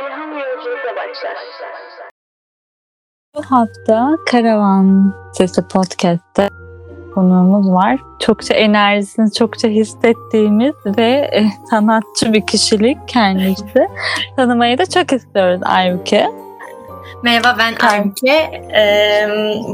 ilham yolculukla başlar. Bu hafta Karavan Sesi Podcast'te konuğumuz var. Çokça enerjisini çokça hissettiğimiz ve e, sanatçı bir kişilik kendisi. Tanımayı da çok istiyoruz Aybüke. Merhaba ben Aybüke. Ee,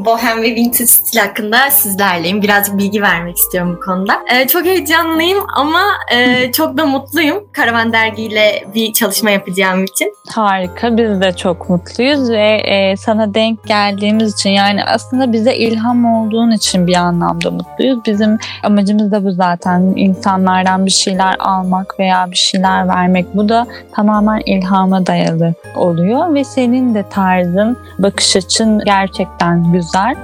Bohem ve Vintage stil hakkında sizlerleyim. Birazcık bilgi vermek istiyorum bu konuda. Ee, çok heyecanlıyım ama e, çok da mutluyum. Karavan Dergi ile bir çalışma yapacağım için. Harika. Biz de çok mutluyuz ve e, sana denk geldiğimiz için yani aslında bize ilham olduğun için bir anlamda mutluyuz. Bizim amacımız da bu zaten. insanlardan bir şeyler almak veya bir şeyler vermek. Bu da tamamen ilhama dayalı oluyor ve senin de tarzın, bakış açın gerçekten güzel.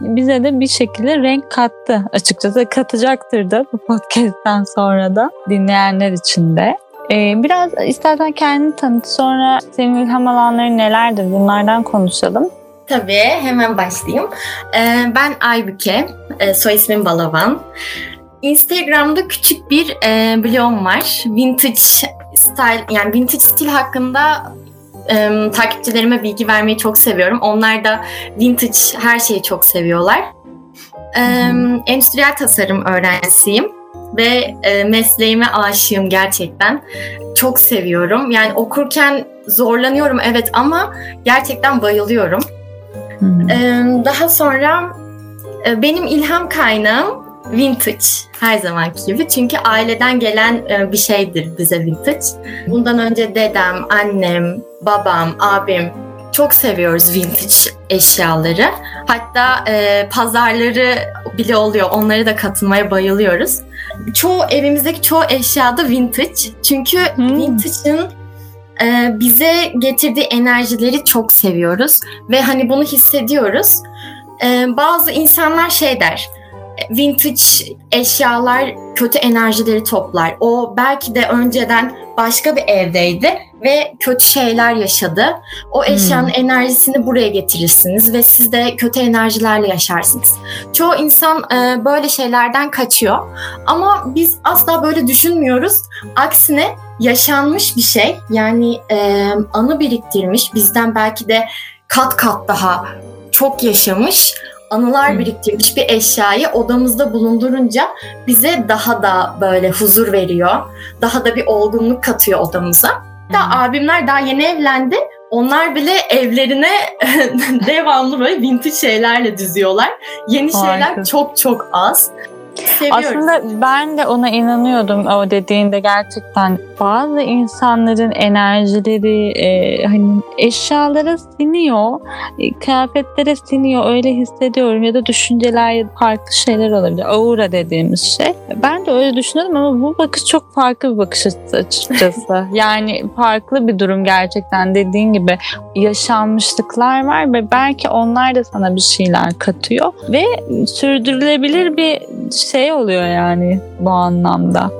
Bize de bir şekilde renk kattı açıkçası. Katacaktır da bu podcast'ten sonra da dinleyenler için de. Ee, biraz istersen kendini tanıt sonra senin ilham alanları nelerdir bunlardan konuşalım. Tabii hemen başlayayım. Ee, ben Aybüke, ee, soy ismim Balaban. Instagram'da küçük bir e, blogum var. Vintage style yani vintage stil hakkında e, takipçilerime bilgi vermeyi çok seviyorum. Onlar da vintage her şeyi çok seviyorlar. E, endüstriyel tasarım öğrencisiyim ve e, mesleğime aşığım gerçekten. Çok seviyorum. Yani okurken zorlanıyorum evet ama gerçekten bayılıyorum. E, daha sonra e, benim ilham kaynağım vintage her zamanki gibi. Çünkü aileden gelen e, bir şeydir bize vintage. Bundan önce dedem, annem, babam, abim çok seviyoruz vintage eşyaları. Hatta e, pazarları bile oluyor. Onları da katılmaya bayılıyoruz. Çoğu evimizdeki çoğu eşya da vintage. Çünkü hmm. vintage'ın e, bize getirdiği enerjileri çok seviyoruz ve hani bunu hissediyoruz. E, bazı insanlar şey der vintage eşyalar kötü enerjileri toplar. O belki de önceden başka bir evdeydi ve kötü şeyler yaşadı. O hmm. eşyanın hmm. enerjisini buraya getirirsiniz ve siz de kötü enerjilerle yaşarsınız. Çoğu insan e, böyle şeylerden kaçıyor ama biz asla böyle düşünmüyoruz. Aksine yaşanmış bir şey yani e, anı biriktirmiş bizden belki de kat kat daha çok yaşamış anılar hmm. biriktirmiş bir eşyayı odamızda bulundurunca bize daha da böyle huzur veriyor. Daha da bir olgunluk katıyor odamıza. Da abimler daha yeni evlendi. Onlar bile evlerine devamlı böyle vintage şeylerle düzüyorlar. Yeni Harika. şeyler çok çok az. Seviyoruz. Aslında ben de ona inanıyordum o dediğinde gerçekten bazı insanların enerjileri e, hani eşyalara siniyor, e, kıyafetlere siniyor öyle hissediyorum ya da düşünceler ya da farklı şeyler olabilir. Aura dediğimiz şey. Ben de öyle düşünüyordum ama bu bakış çok farklı bir bakış açıkçası. yani farklı bir durum gerçekten dediğin gibi yaşanmışlıklar var ve belki onlar da sana bir şeyler katıyor ve sürdürülebilir bir şey oluyor yani bu anlamda.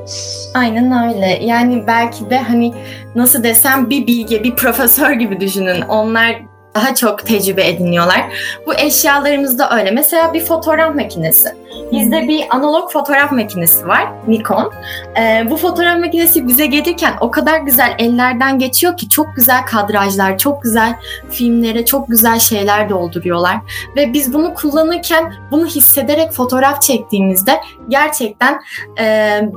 Aynen öyle. Yani belki de hani nasıl desem bir bilge, bir profesör gibi düşünün. Onlar daha çok tecrübe ediniyorlar. Bu eşyalarımız da öyle. Mesela bir fotoğraf makinesi. Bizde bir analog fotoğraf makinesi var, Nikon. Ee, bu fotoğraf makinesi bize gelirken o kadar güzel ellerden geçiyor ki çok güzel kadrajlar, çok güzel filmlere, çok güzel şeyler dolduruyorlar. Ve biz bunu kullanırken bunu hissederek fotoğraf çektiğimizde gerçekten e,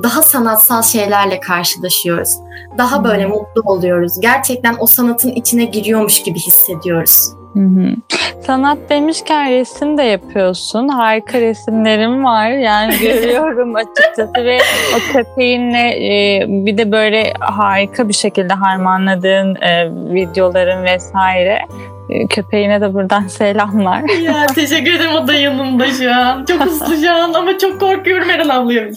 daha sanatsal şeylerle karşılaşıyoruz. Daha böyle mutlu oluyoruz. Gerçekten o sanatın içine giriyormuş gibi hissediyoruz. Hı hı. Sanat demişken resim de yapıyorsun. Harika resimlerim var. Yani görüyorum açıkçası ve o köpeğinle e, bir de böyle harika bir şekilde harmanladığın e, videoların vesaire. E, köpeğine de buradan selamlar. Ya teşekkür ederim o da yanımda şu an. Çok hızlı şu an ama çok korkuyorum Eren ablaya.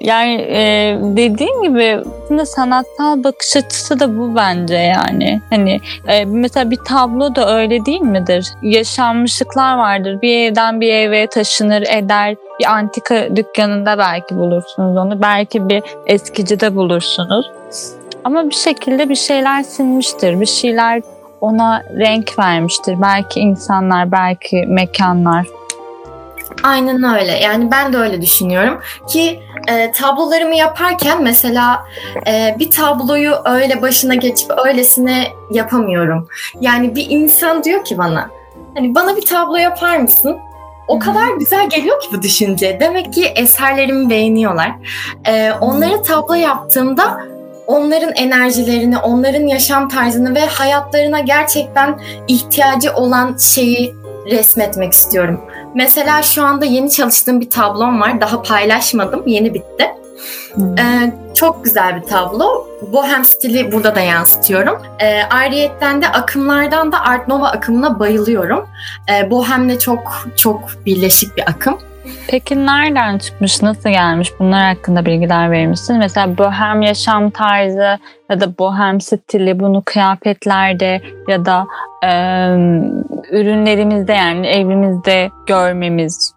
yani e, dediğin gibi aslında sanatsal bakış açısı da bu bence yani. Hani e, mesela bir tablo da öyle değil midir? Yaşanmışlıklar vardır. Bir evden bir eve taşınır eder. Bir antika dükkanında belki bulursunuz onu. Belki bir eskicide bulursunuz. Ama bir şekilde bir şeyler sinmiştir. Bir şeyler ona renk vermiştir. Belki insanlar, belki mekanlar. Aynen öyle. Yani ben de öyle düşünüyorum ki e, tablolarımı yaparken mesela e, bir tabloyu öyle başına geçip öylesine yapamıyorum. Yani bir insan diyor ki bana hani bana bir tablo yapar mısın? O kadar güzel geliyor ki bu düşünce. Demek ki eserlerimi beğeniyorlar. E, onlara tablo yaptığımda onların enerjilerini, onların yaşam tarzını ve hayatlarına gerçekten ihtiyacı olan şeyi resmetmek istiyorum. Mesela şu anda yeni çalıştığım bir tablom var. Daha paylaşmadım. Yeni bitti. Hmm. Ee, çok güzel bir tablo. Bohem stili burada da yansıtıyorum. Ee, ayrıyetten de akımlardan da Art Nova akımına bayılıyorum. Ee, Bohem'le çok çok birleşik bir akım. Peki nereden çıkmış, nasıl gelmiş? Bunlar hakkında bilgiler verir misin? Mesela bohem yaşam tarzı ya da bohem stili bunu kıyafetlerde ya da e, ürünlerimizde yani evimizde görmemiz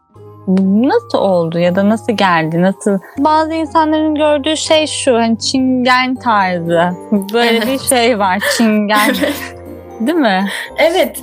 nasıl oldu ya da nasıl geldi? Nasıl? Bazı insanların gördüğü şey şu hani çingen tarzı. Böyle evet. bir şey var çingen. Değil mi? Evet.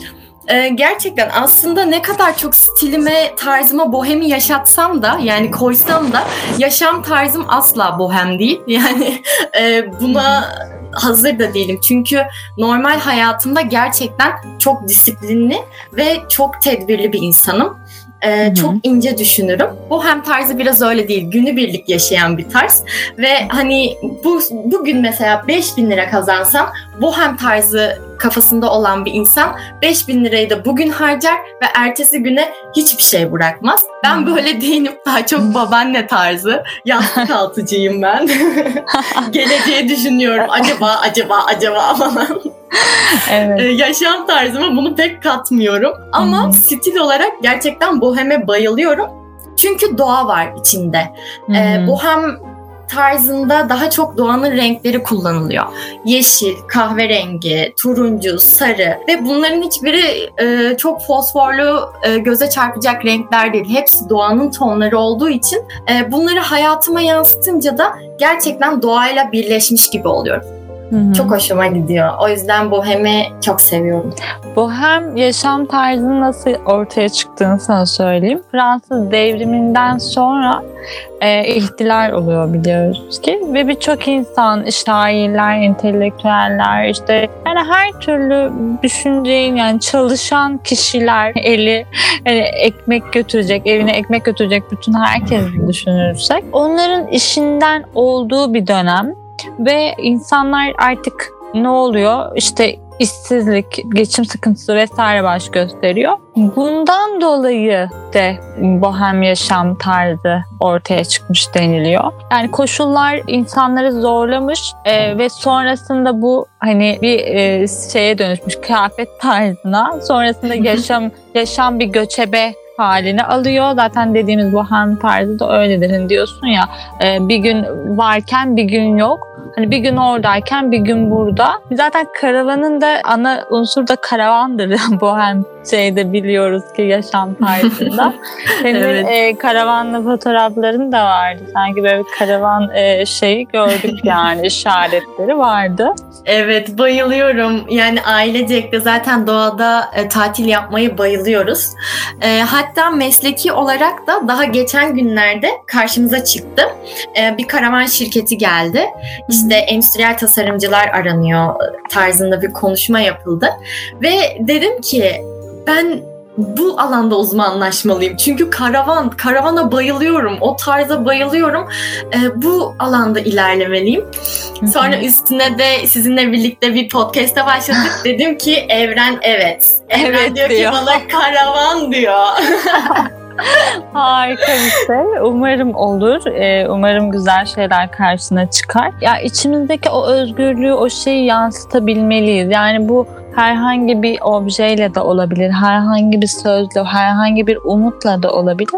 Ee, gerçekten aslında ne kadar çok stilime, tarzıma bohemi yaşatsam da yani koysam da yaşam tarzım asla bohem değil. Yani e, buna hazır da değilim. Çünkü normal hayatımda gerçekten çok disiplinli ve çok tedbirli bir insanım. Ee, çok ince düşünürüm. Bu hem tarzı biraz öyle değil. Günübirlik yaşayan bir tarz. Ve hani bu bugün mesela 5000 lira kazansam bu hem tarzı kafasında olan bir insan 5000 lirayı da bugün harcar ve ertesi güne hiçbir şey bırakmaz. Ben hmm. böyle değilim. Daha çok babaanne tarzı. Yastık altıcıyım ben. Geleceği düşünüyorum. Acaba, acaba, acaba falan. evet. Ee, yaşam tarzıma bunu pek katmıyorum. Ama hmm. stil olarak gerçekten boheme bayılıyorum. Çünkü doğa var içinde. Hmm. Ee, bohem tarzında daha çok doğanın renkleri kullanılıyor. Yeşil, kahverengi, turuncu, sarı ve bunların hiçbiri e, çok fosforlu, e, göze çarpacak renkler değil. Hepsi doğanın tonları olduğu için e, bunları hayatıma yansıtınca da gerçekten doğayla birleşmiş gibi oluyorum. Hı-hı. Çok hoşuma gidiyor. O yüzden bohemi çok seviyorum. Bohem yaşam tarzının nasıl ortaya çıktığını sana söyleyeyim. Fransız devriminden sonra e, ihtilal oluyor biliyoruz ki ve birçok insan, şairler, entelektüeller, işte yani her türlü düşünceyin yani çalışan kişiler eli yani ekmek götürecek, evine ekmek götürecek bütün herkes düşünürsek onların işinden olduğu bir dönem ve insanlar artık ne oluyor? İşte işsizlik, geçim sıkıntısı vesaire baş gösteriyor. Bundan dolayı de bohem yaşam tarzı ortaya çıkmış deniliyor. Yani koşullar insanları zorlamış e, ve sonrasında bu hani bir e, şeye dönüşmüş kıyafet tarzına. Sonrasında yaşam yaşam bir göçebe halini alıyor. Zaten dediğimiz han tarzı da öyledir. Hani diyorsun ya e, bir gün varken bir gün yok. Hani bir gün oradayken bir gün burada. Zaten karavanın da ana unsur da karavandır. bu hem şeyde biliyoruz ki yaşam tarzında. Senin evet. e, karavanla fotoğrafların da vardı. Sanki böyle bir karavan e, şeyi gördük yani işaretleri vardı. Evet bayılıyorum. Yani ailecek de zaten doğada e, tatil yapmayı bayılıyoruz. E, hatta mesleki olarak da daha geçen günlerde karşımıza çıktı. E, bir karavan şirketi geldi. İşte endüstriyel tasarımcılar aranıyor tarzında bir konuşma yapıldı. Ve dedim ki ben bu alanda uzmanlaşmalıyım. Çünkü karavan, karavana bayılıyorum. O tarza bayılıyorum. E, bu alanda ilerlemeliyim. Sonra üstüne de sizinle birlikte bir podcast'e başladık. Dedim ki Evren evet. Evren evet diyor, diyor ki bana karavan diyor. Harika bir şey. Umarım olur. Ee, umarım güzel şeyler karşına çıkar. Ya içimizdeki o özgürlüğü, o şeyi yansıtabilmeliyiz. Yani bu herhangi bir objeyle de olabilir, herhangi bir sözle, herhangi bir umutla da olabilir.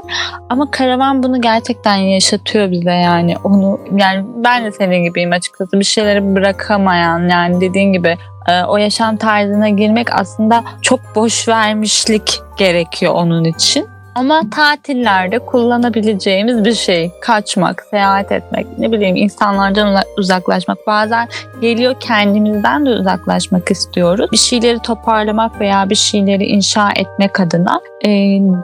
Ama karavan bunu gerçekten yaşatıyor bize yani. Onu yani ben de senin gibiyim açıkçası. Bir şeyleri bırakamayan yani dediğin gibi e, o yaşam tarzına girmek aslında çok boş vermişlik gerekiyor onun için. Ama tatillerde kullanabileceğimiz bir şey. Kaçmak, seyahat etmek, ne bileyim insanlardan uzaklaşmak. Bazen geliyor kendimizden de uzaklaşmak istiyoruz. Bir şeyleri toparlamak veya bir şeyleri inşa etmek adına e,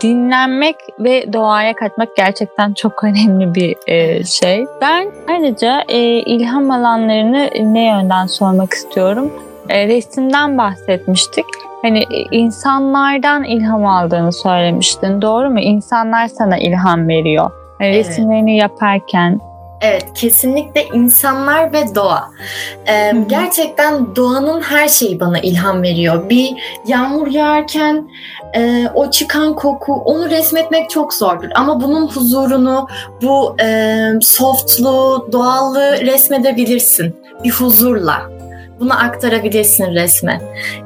dinlenmek ve doğaya kaçmak gerçekten çok önemli bir e, şey. Ben ayrıca e, ilham alanlarını ne yönden sormak istiyorum? E, resimden bahsetmiştik. Hani e, insanlardan ilham aldığını söylemiştin. Doğru mu? İnsanlar sana ilham veriyor. Yani evet. Resimlerini yaparken. Evet, kesinlikle insanlar ve doğa. Ee, gerçekten doğanın her şeyi bana ilham veriyor. Bir yağmur yağarken e, o çıkan koku, onu resmetmek çok zordur. Ama bunun huzurunu, bu e, softluğu, doğallığı resmedebilirsin bir huzurla bunu aktarabilirsin resme.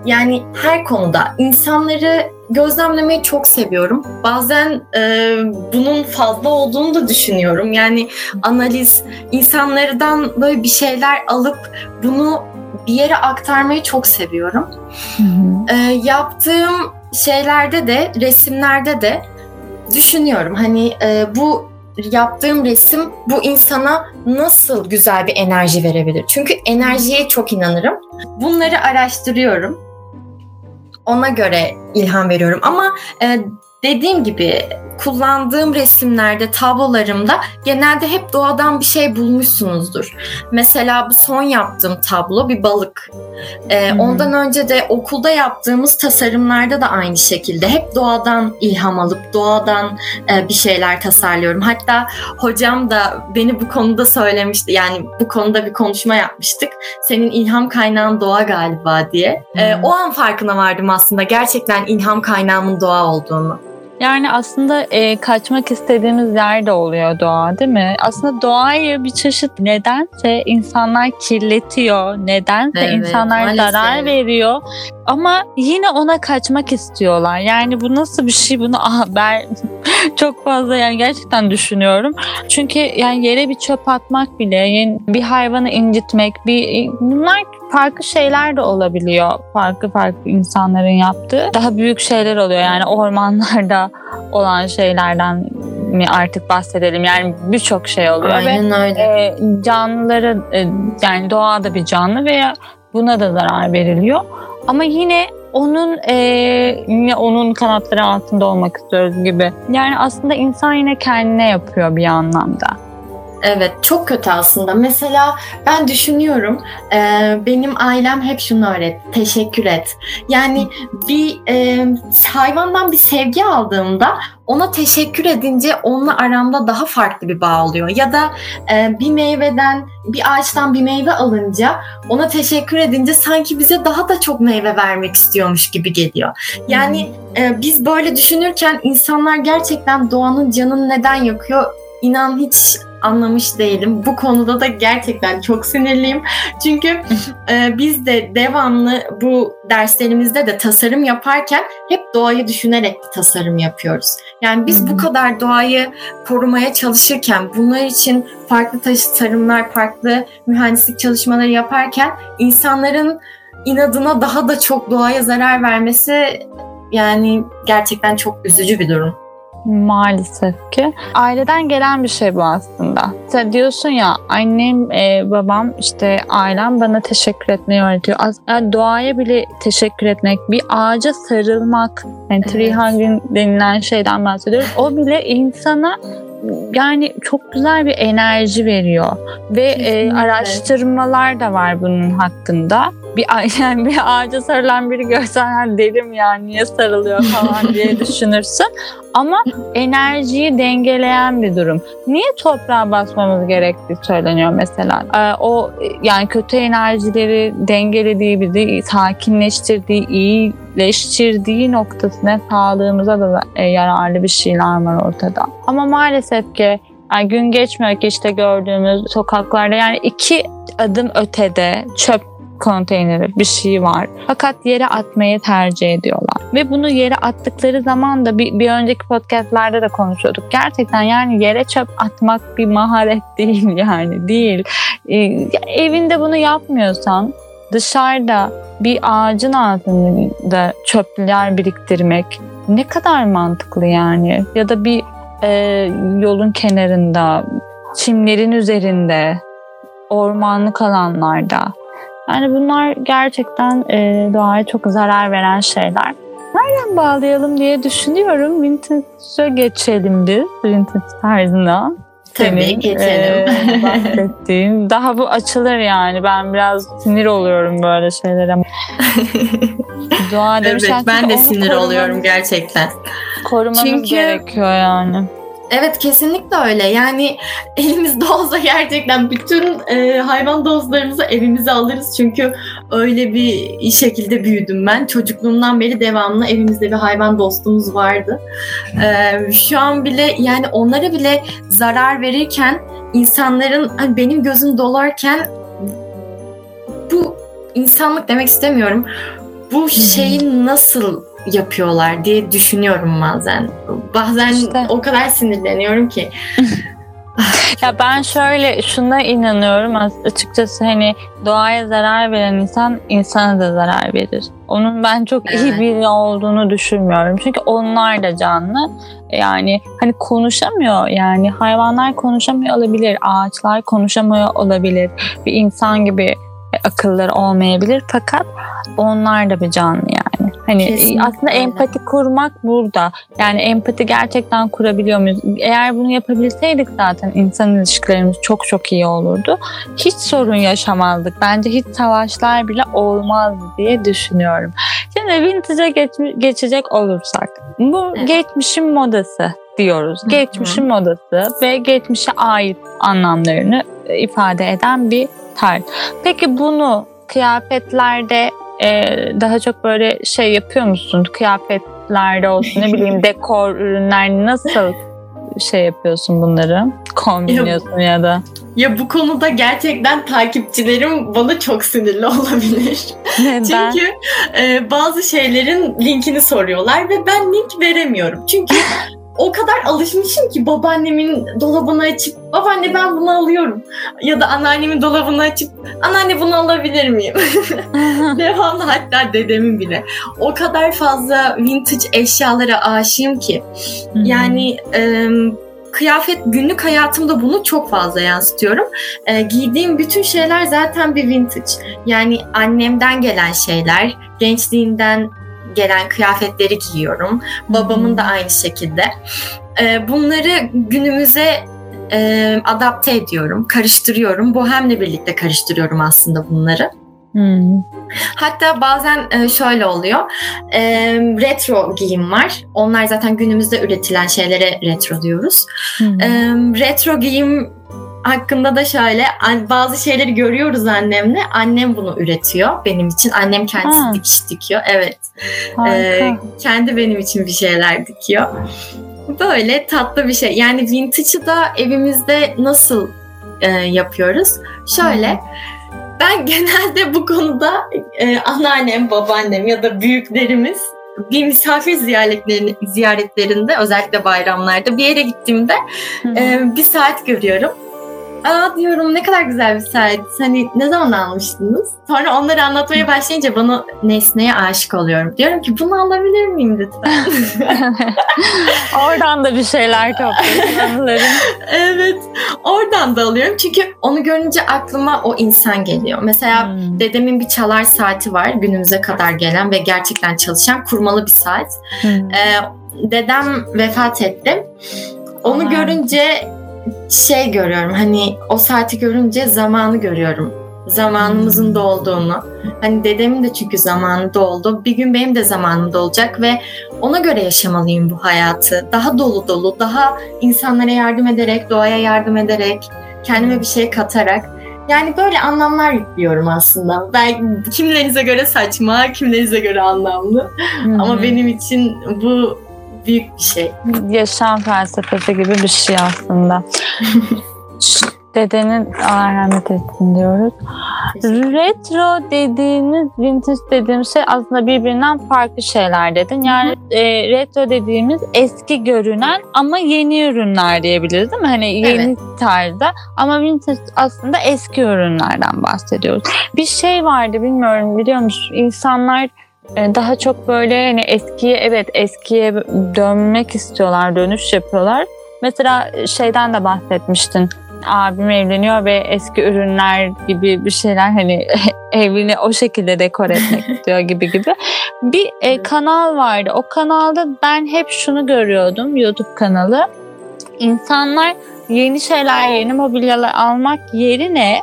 Yani her konuda insanları gözlemlemeyi çok seviyorum. Bazen e, bunun fazla olduğunu da düşünüyorum. Yani analiz, insanlardan böyle bir şeyler alıp bunu bir yere aktarmayı çok seviyorum. Hı hı. E, yaptığım şeylerde de, resimlerde de düşünüyorum. Hani e, bu yaptığım resim bu insana nasıl güzel bir enerji verebilir? Çünkü enerjiye çok inanırım. Bunları araştırıyorum. Ona göre ilham veriyorum ama e, dediğim gibi kullandığım resimlerde, tablolarımda genelde hep doğadan bir şey bulmuşsunuzdur. Mesela bu son yaptığım tablo bir balık. Ee, hmm. Ondan önce de okulda yaptığımız tasarımlarda da aynı şekilde hep doğadan ilham alıp doğadan e, bir şeyler tasarlıyorum. Hatta hocam da beni bu konuda söylemişti. Yani bu konuda bir konuşma yapmıştık. Senin ilham kaynağın doğa galiba diye. Hmm. Ee, o an farkına vardım aslında gerçekten ilham kaynağımın doğa olduğunu. Yani aslında e, kaçmak istediğimiz yer de oluyor doğa değil mi? Aslında doğayı bir çeşit nedense insanlar kirletiyor, nedense evet, insanlar maalesef. zarar veriyor. Ama yine ona kaçmak istiyorlar. Yani bu nasıl bir şey bunu ah, ben çok fazla yani gerçekten düşünüyorum. Çünkü yani yere bir çöp atmak bile, yani bir hayvanı incitmek, bir bunlar farklı şeyler de olabiliyor. Farklı farklı insanların yaptığı. Daha büyük şeyler oluyor. Yani ormanlarda olan şeylerden mi artık bahsedelim. Yani birçok şey oluyor. Aynen ve, öyle. E, canlıları e, yani doğada bir canlı veya buna da zarar veriliyor. Ama yine onun e, yine onun kanatları altında olmak istiyoruz gibi. Yani aslında insan yine kendine yapıyor bir anlamda. Evet çok kötü aslında. Mesela ben düşünüyorum e, benim ailem hep şunu öğret. Teşekkür et. Yani bir e, hayvandan bir sevgi aldığımda ona teşekkür edince onunla aramda daha farklı bir bağ oluyor. Ya da e, bir meyveden, bir ağaçtan bir meyve alınca ona teşekkür edince sanki bize daha da çok meyve vermek istiyormuş gibi geliyor. Yani e, biz böyle düşünürken insanlar gerçekten doğanın canını neden yakıyor inan hiç anlamış değilim. Bu konuda da gerçekten çok sinirliyim. Çünkü e, biz de devamlı bu derslerimizde de tasarım yaparken hep doğayı düşünerek tasarım yapıyoruz. Yani biz bu kadar doğayı korumaya çalışırken bunlar için farklı tasarımlar, farklı mühendislik çalışmaları yaparken insanların inadına daha da çok doğaya zarar vermesi yani gerçekten çok üzücü bir durum. Maalesef ki. Aileden gelen bir şey bu aslında. Sen diyorsun ya annem, e, babam, işte ailem bana teşekkür etmeyi öğretiyor. Yani doğaya bile teşekkür etmek, bir ağaca sarılmak, yani evet. tree hugging denilen şeyden bahsediyoruz. O bile insana yani çok güzel bir enerji veriyor ve e, araştırmalar da var bunun hakkında. Bir yani bir ağaca sarılan biri görsen derim yani niye sarılıyor falan diye düşünürsün. Ama enerjiyi dengeleyen bir durum. Niye toprağa basmamız gerektiği söyleniyor mesela. Ee, o yani kötü enerjileri dengelediği, bizi sakinleştirdiği, iyileştirdiği noktasına sağlığımıza da e, yararlı bir şeyler var ortada. Ama maalesef ki yani gün geçmiyor ki işte gördüğümüz sokaklarda yani iki adım ötede çöp konteyneri bir şey var. Fakat yere atmayı tercih ediyorlar. Ve bunu yere attıkları zaman da bir, bir önceki podcastlerde de konuşuyorduk. Gerçekten yani yere çöp atmak bir maharet değil yani değil. Ee, evinde bunu yapmıyorsan dışarıda bir ağacın altında çöpler biriktirmek ne kadar mantıklı yani. Ya da bir e, yolun kenarında, çimlerin üzerinde, ormanlık alanlarda. Yani bunlar gerçekten e, doğaya çok zarar veren şeyler. Nereden bağlayalım diye düşünüyorum. Vintage'a geçelim biz. Vintage tarzına. Tabii Senin, geçelim. E, bahsettiğim. Daha bu açılır yani. Ben biraz sinir oluyorum böyle şeylere. Doğa evet, ben de sinir korumamız, oluyorum gerçekten. Korumamız Çünkü... gerekiyor yani. Evet kesinlikle öyle. Yani elimizde olsa gerçekten bütün e, hayvan dostlarımızı evimize alırız. Çünkü öyle bir şekilde büyüdüm ben. Çocukluğumdan beri devamlı evimizde bir hayvan dostumuz vardı. E, şu an bile yani onlara bile zarar verirken insanların hani benim gözüm dolarken bu insanlık demek istemiyorum. Bu şeyi nasıl yapıyorlar diye düşünüyorum bazen. Bazen işte. o kadar sinirleniyorum ki. ya ben şöyle şuna inanıyorum açıkçası hani doğaya zarar veren insan insana da zarar verir. Onun ben çok evet. iyi biri olduğunu düşünmüyorum. Çünkü onlar da canlı. Yani hani konuşamıyor yani hayvanlar konuşamıyor olabilir, ağaçlar konuşamıyor olabilir. Bir insan gibi akılları olmayabilir fakat onlar da bir canlı yani. Hani Kesinlikle. aslında empati kurmak burada. Yani empati gerçekten kurabiliyor muyuz? Eğer bunu yapabilseydik zaten insan ilişkilerimiz çok çok iyi olurdu. Hiç sorun yaşamazdık. Bence hiç savaşlar bile olmazdı diye düşünüyorum. Şimdi vintage'a geç, geçecek olursak. Bu evet. geçmişin modası diyoruz. Geçmişin modası ve geçmişe ait anlamlarını ifade eden bir tarz. Peki bunu kıyafetlerde e, daha çok böyle şey yapıyor musun? Kıyafetlerde olsun ne bileyim dekor ürünler nasıl şey yapıyorsun bunları? Kombinliyorsun ya, ya da. Ya bu konuda gerçekten takipçilerim bana çok sinirli olabilir. Neden? Çünkü e, bazı şeylerin linkini soruyorlar ve ben link veremiyorum. Çünkü o kadar alışmışım ki babaannemin dolabını açıp babaanne ben bunu alıyorum. Ya da anneannemin dolabını açıp anneanne bunu alabilir miyim? Devamlı hatta dedemin bile. O kadar fazla vintage eşyalara aşığım ki. Yani e, kıyafet günlük hayatımda bunu çok fazla yansıtıyorum. E, giydiğim bütün şeyler zaten bir vintage. Yani annemden gelen şeyler, gençliğinden gelen kıyafetleri giyiyorum. Babamın da aynı şekilde. E, bunları günümüze e, adapte ediyorum, karıştırıyorum. Bohemle birlikte karıştırıyorum aslında bunları. Hmm. Hatta bazen e, şöyle oluyor. E, retro giyim var. Onlar zaten günümüzde üretilen şeylere retro diyoruz. Hmm. E, retro giyim hakkında da şöyle bazı şeyleri görüyoruz annemle. Annem bunu üretiyor benim için. Annem kendisi ha. dikiş dikiyor. Evet. Ee, kendi benim için bir şeyler dikiyor. Böyle tatlı bir şey. Yani vintage'ı da evimizde nasıl e, yapıyoruz? Şöyle hmm. ben genelde bu konuda e, anneannem, babaannem ya da büyüklerimiz bir misafir ziyaretlerinde, ziyaretlerinde özellikle bayramlarda bir yere gittiğimde e, bir saat görüyorum aa diyorum ne kadar güzel bir saat. Hani ne zaman almıştınız? Sonra onları anlatmaya başlayınca bana nesneye aşık oluyorum. Diyorum ki bunu alabilir miyim lütfen? oradan da bir şeyler topluyorum evet. Oradan da alıyorum. Çünkü onu görünce aklıma o insan geliyor. Mesela hmm. dedemin bir çalar saati var günümüze kadar gelen ve gerçekten çalışan kurmalı bir saat. Hmm. Ee, dedem vefat etti. Onu Aman. görünce şey görüyorum hani o saati görünce zamanı görüyorum. Zamanımızın hmm. dolduğunu. Hani dedemin de çünkü zamanı doldu. Bir gün benim de zamanım dolacak ve ona göre yaşamalıyım bu hayatı. Daha dolu dolu, daha insanlara yardım ederek, doğaya yardım ederek, kendime bir şey katarak. Yani böyle anlamlar yüklüyorum aslında. Belki kimlerinize göre saçma, kimlerinize göre anlamlı. Hmm. Ama benim için bu büyük bir şey. Yaşam felsefesi gibi bir şey aslında. Dedenin rahmet etsin diyoruz. Retro dediğimiz, vintage dediğimiz şey aslında birbirinden farklı şeyler dedin. Yani e, retro dediğimiz eski görünen ama yeni ürünler diyebiliriz değil mi? Hani yeni evet. tarzda ama vintage aslında eski ürünlerden bahsediyoruz. Bir şey vardı bilmiyorum biliyor musun? İnsanlar daha çok böyle hani eskiye evet eskiye dönmek istiyorlar, dönüş yapıyorlar. Mesela şeyden de bahsetmiştin. Abim evleniyor ve eski ürünler gibi bir şeyler hani evini o şekilde dekor etmek istiyor gibi gibi. Bir e, kanal vardı. O kanalda ben hep şunu görüyordum YouTube kanalı. İnsanlar yeni şeyler, yeni mobilyalar almak yerine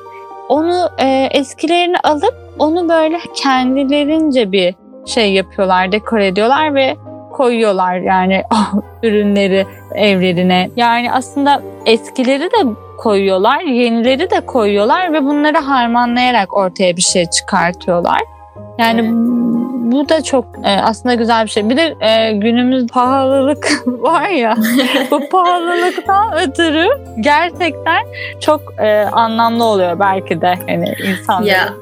onu e, eskilerini alıp onu böyle kendilerince bir şey yapıyorlar, dekor ediyorlar ve koyuyorlar yani ürünleri evlerine. Yani aslında eskileri de koyuyorlar, yenileri de koyuyorlar ve bunları harmanlayarak ortaya bir şey çıkartıyorlar. Yani evet. Bu da çok e, aslında güzel bir şey. Bir de e, günümüz pahalılık var ya. bu pahalılıktan ötürü gerçekten çok e, anlamlı oluyor belki de hani insanların. Ya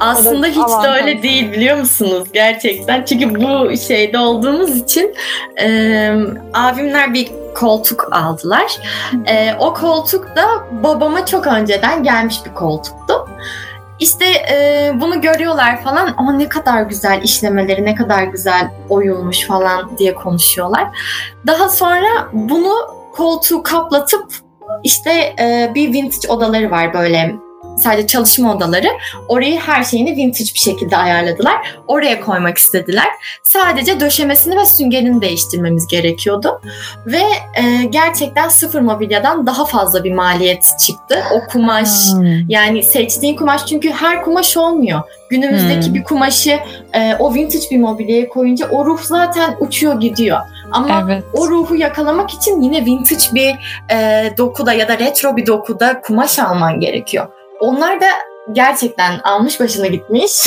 aslında hiç de öyle değil biliyor musunuz gerçekten. Çünkü bu şeyde olduğumuz için e, abimler bir koltuk aldılar. E, o koltuk da babama çok önceden gelmiş bir koltuktu. İşte e, bunu görüyorlar falan ama ne kadar güzel işlemeleri, ne kadar güzel oyulmuş falan diye konuşuyorlar. Daha sonra bunu koltuğu kaplatıp işte e, bir vintage odaları var böyle sadece çalışma odaları. Orayı her şeyini vintage bir şekilde ayarladılar. Oraya koymak istediler. Sadece döşemesini ve süngerini değiştirmemiz gerekiyordu. Ve e, gerçekten sıfır mobilyadan daha fazla bir maliyet çıktı. O kumaş hmm. yani seçtiğin kumaş çünkü her kumaş olmuyor. Günümüzdeki hmm. bir kumaşı e, o vintage bir mobilyaya koyunca o ruh zaten uçuyor gidiyor. Ama evet. o ruhu yakalamak için yine vintage bir e, dokuda ya da retro bir dokuda kumaş alman gerekiyor. Onlar da gerçekten almış başına gitmiş.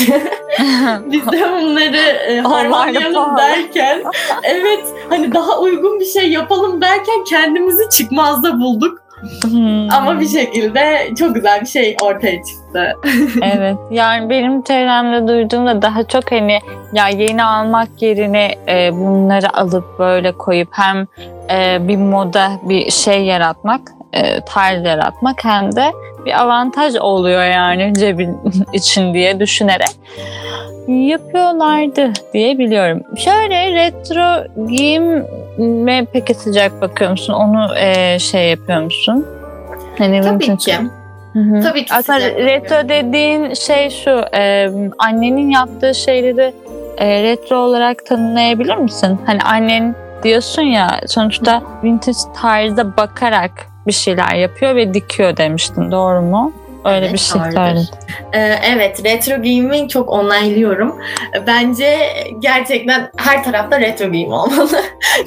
Biz de bunları e, harmanlayalım derken evet hani daha uygun bir şey yapalım derken kendimizi çıkmazda bulduk. Hmm. Ama bir şekilde çok güzel bir şey ortaya çıktı. evet. Yani benim çevremde duyduğumda daha çok hani ya yeni almak yerine e, bunları alıp böyle koyup hem e, bir moda bir şey yaratmak, e, tarz yaratmak hem de bir avantaj oluyor yani cebin için diye düşünerek yapıyorlardı diye biliyorum. Şöyle retro giyime peki sıcak bakıyor musun? Onu e, şey yapıyor musun? Hani Tabii ki. Hı-hı. Tabii ki. Aslında retro dediğin şey şu, e, annenin yaptığı şeyleri e, retro olarak tanımlayabilir misin? Hani annen diyorsun ya sonuçta vintage tarzda bakarak bir şeyler yapıyor ve dikiyor demiştin. Doğru mu? Öyle evet, bir şey söyledin. Ee, evet, retro giyimi çok onaylıyorum. Bence gerçekten her tarafta retro giyim olmalı.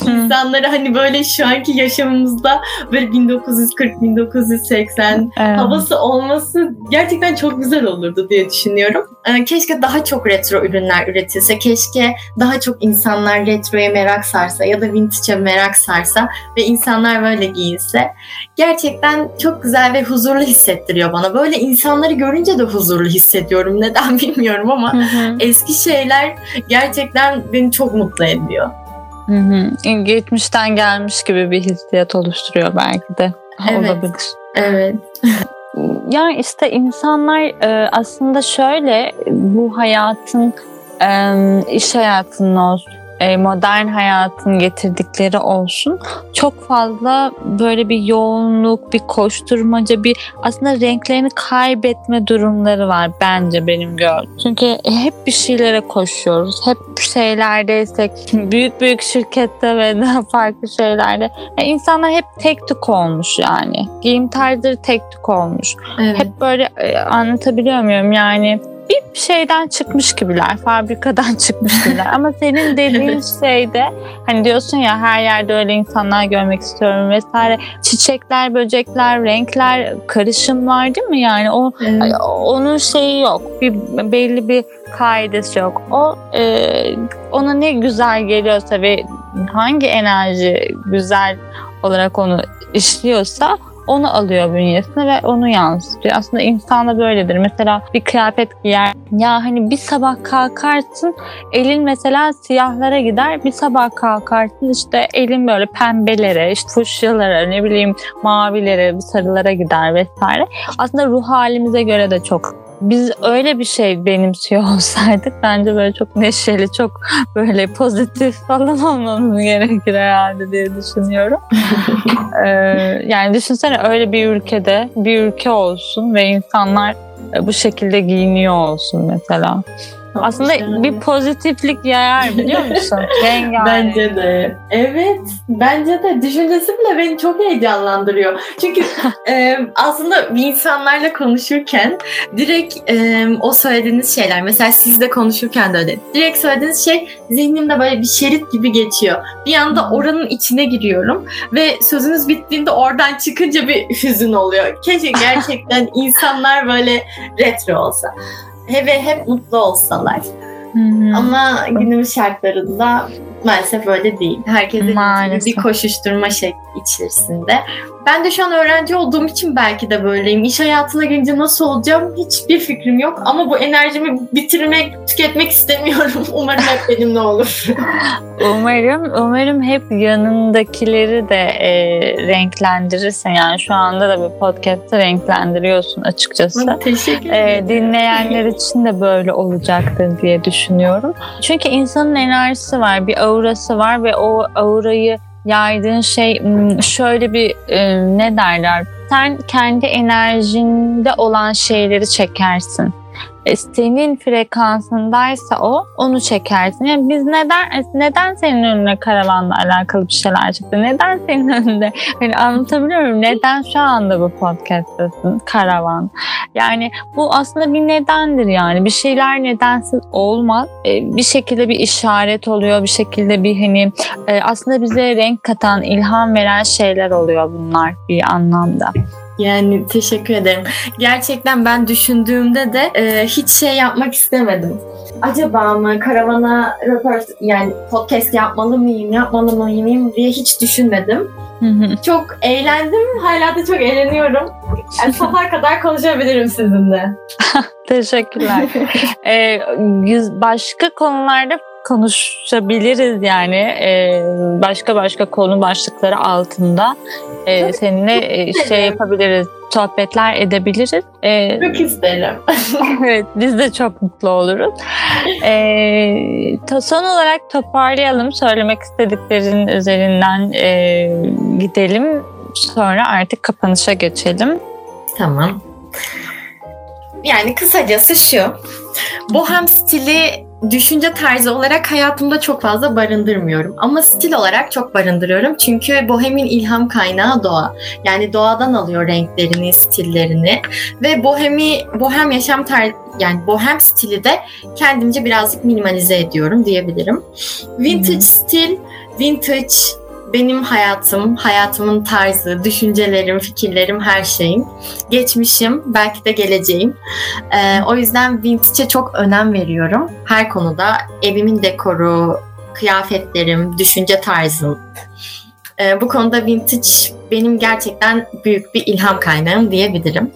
İnsanları hani böyle şu anki yaşamımızda böyle 1940-1980 evet. havası olması gerçekten çok güzel olurdu diye düşünüyorum. Ee, keşke daha çok retro ürünler üretilse. Keşke daha çok insanlar retroya merak sarsa ya da vintage'a merak sarsa ve insanlar böyle giyinse. Gerçekten çok güzel ve huzurlu hissettiriyor bana. Böyle insanları görünce de huzurlu hissediyorum. Neden bilmiyorum ama hı hı. eski şeyler gerçekten beni çok mutlu ediyor. Hı hı. Geçmişten gelmiş gibi bir hissiyat oluşturuyor belki de. Evet. Olabilir. Evet. yani işte insanlar e, aslında şöyle bu hayatın iş hayatının olsun modern hayatın getirdikleri olsun çok fazla böyle bir yoğunluk, bir koşturmaca, bir aslında renklerini kaybetme durumları var bence benim gördüğüm. Çünkü hep bir şeylere koşuyoruz. Hep şeylerdeysek, büyük büyük şirkette ve daha farklı şeylerde. Yani insanlar hep tek tük olmuş yani. Giyim tarzları tek tük olmuş. Evet. Hep böyle e, anlatabiliyor muyum? Yani bir şeyden çıkmış gibiler, fabrikadan çıkmış gibiler. Ama senin dediğin şeyde hani diyorsun ya her yerde öyle insanlar görmek istiyorum vesaire. Çiçekler, böcekler, renkler, karışım var değil mi? Yani o evet. onun şeyi yok. Bir belli bir kaidesi yok. O e, ona ne güzel geliyorsa ve hangi enerji güzel olarak onu işliyorsa onu alıyor bünyesine ve onu yansıtıyor. Aslında insan da böyledir. Mesela bir kıyafet giyer. Ya hani bir sabah kalkarsın elin mesela siyahlara gider. Bir sabah kalkarsın işte elin böyle pembelere, işte fuşyalara, ne bileyim mavilere, sarılara gider vesaire. Aslında ruh halimize göre de çok biz öyle bir şey benimsiyor olsaydık bence böyle çok neşeli, çok böyle pozitif falan olmamız gerekir herhalde diye düşünüyorum. ee, yani düşünsene öyle bir ülkede bir ülke olsun ve insanlar bu şekilde giyiniyor olsun mesela. Aslında yani. bir pozitiflik yayar biliyor musun? Rengarenk. Bence de. Evet. Bence de. Düşüncesi bile beni çok heyecanlandırıyor. Çünkü e, aslında bir insanlarla konuşurken direkt e, o söylediğiniz şeyler mesela sizle konuşurken de öyle. Direkt söylediğiniz şey zihnimde böyle bir şerit gibi geçiyor. Bir anda oranın içine giriyorum ve sözünüz bittiğinde oradan çıkınca bir hüzün oluyor. Keşke gerçekten insanlar böyle retro olsa ve hep mutlu olsalar. Hı-hı. Ama günümüz şartlarında maalesef öyle değil. Herkes bir koşuşturma şekli içerisinde. Ben de şu an öğrenci olduğum için belki de böyleyim. İş hayatına gelince nasıl olacağım hiçbir fikrim yok. Ama bu enerjimi bitirmek, tüketmek istemiyorum. Umarım hep benimle olur. umarım, umarım hep yanındakileri de e, renklendirirsin. Yani şu anda da bir podcast'ı renklendiriyorsun açıkçası. Teşekkür ederim. E, dinleyenler için de böyle olacaktır diye düşünüyorum. Çünkü insanın enerjisi var, bir aurası var ve o aurayı yaydığın şey hmm, şöyle bir ne derler sen kendi enerjinde olan şeyleri çekersin. E, senin frekansındaysa o onu çekersin. Yani biz neden neden senin önüne karavanla alakalı bir şeyler çıktı? Neden senin önünde? Hani anlatabiliyor muyum? Neden şu anda bu podcast'tasın? Karavan. Yani bu aslında bir nedendir yani. Bir şeyler nedensiz olmaz. E, bir şekilde bir işaret oluyor. Bir şekilde bir hani e, aslında bize renk katan, ilham veren şeyler oluyor bunlar bir anlamda. Yani teşekkür ederim. Gerçekten ben düşündüğümde de e, hiç şey yapmak istemedim. Acaba mı karavana röport yani podcast yapmalı mıyım, yapmalı mıyım diye hiç düşünmedim. çok eğlendim. Hala da çok eğleniyorum. Yani sabah kadar konuşabilirim sizinle. Teşekkürler. ee, başka konularda konuşabiliriz yani ee, başka başka konu başlıkları altında e, seninle e, şey yapabiliriz sohbetler edebiliriz. Ee, çok isterim. evet biz de çok mutlu oluruz. Ee, son olarak toparlayalım söylemek istediklerin üzerinden e, gidelim sonra artık kapanışa geçelim. Tamam. Yani kısacası şu. Bohem stili düşünce tarzı olarak hayatımda çok fazla barındırmıyorum. Ama stil olarak çok barındırıyorum. Çünkü bohemin ilham kaynağı doğa. Yani doğadan alıyor renklerini, stillerini. Ve bohemi, bohem yaşam tarzı yani bohem stili de kendimce birazcık minimalize ediyorum diyebilirim. Vintage hmm. stil, vintage benim hayatım, hayatımın tarzı, düşüncelerim, fikirlerim, her şeyim. Geçmişim, belki de geleceğim. Ee, o yüzden vintage'e çok önem veriyorum. Her konuda evimin dekoru, kıyafetlerim, düşünce tarzım. Ee, bu konuda vintage benim gerçekten büyük bir ilham kaynağım diyebilirim.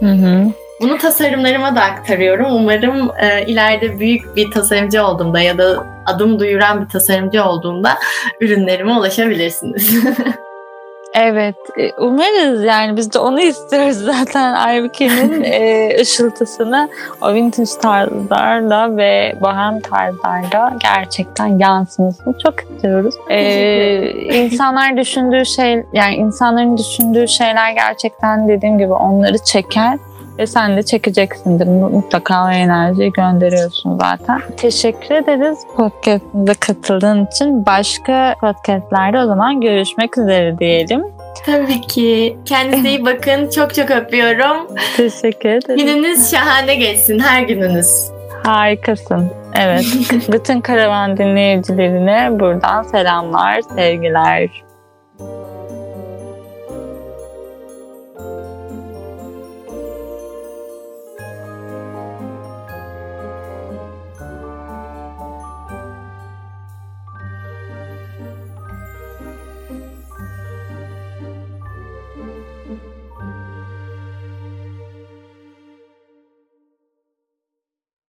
Hı hı. Bunu tasarımlarıma da aktarıyorum. Umarım e, ileride büyük bir tasarımcı olduğumda ya da adım duyuran bir tasarımcı olduğumda ürünlerime ulaşabilirsiniz. Evet, e, umarız yani biz de onu istiyoruz zaten Aybüke'nin e, ışıltısını o vintage tarzlarla ve bohem tarzlarla gerçekten yansımasını çok istiyoruz. Ee, insanlar düşündüğü şey, yani insanların düşündüğü şeyler gerçekten dediğim gibi onları çeker ve sen de çekeceksindir. Mutlaka o enerjiyi gönderiyorsun zaten. Teşekkür ederiz podcastımıza katıldığın için. Başka podcastlerde o zaman görüşmek üzere diyelim. Tabii ki. Kendinize iyi bakın. Çok çok öpüyorum. Teşekkür ederim. Gününüz şahane geçsin. Her gününüz. Harikasın. Evet. Bütün karavan dinleyicilerine buradan selamlar, sevgiler.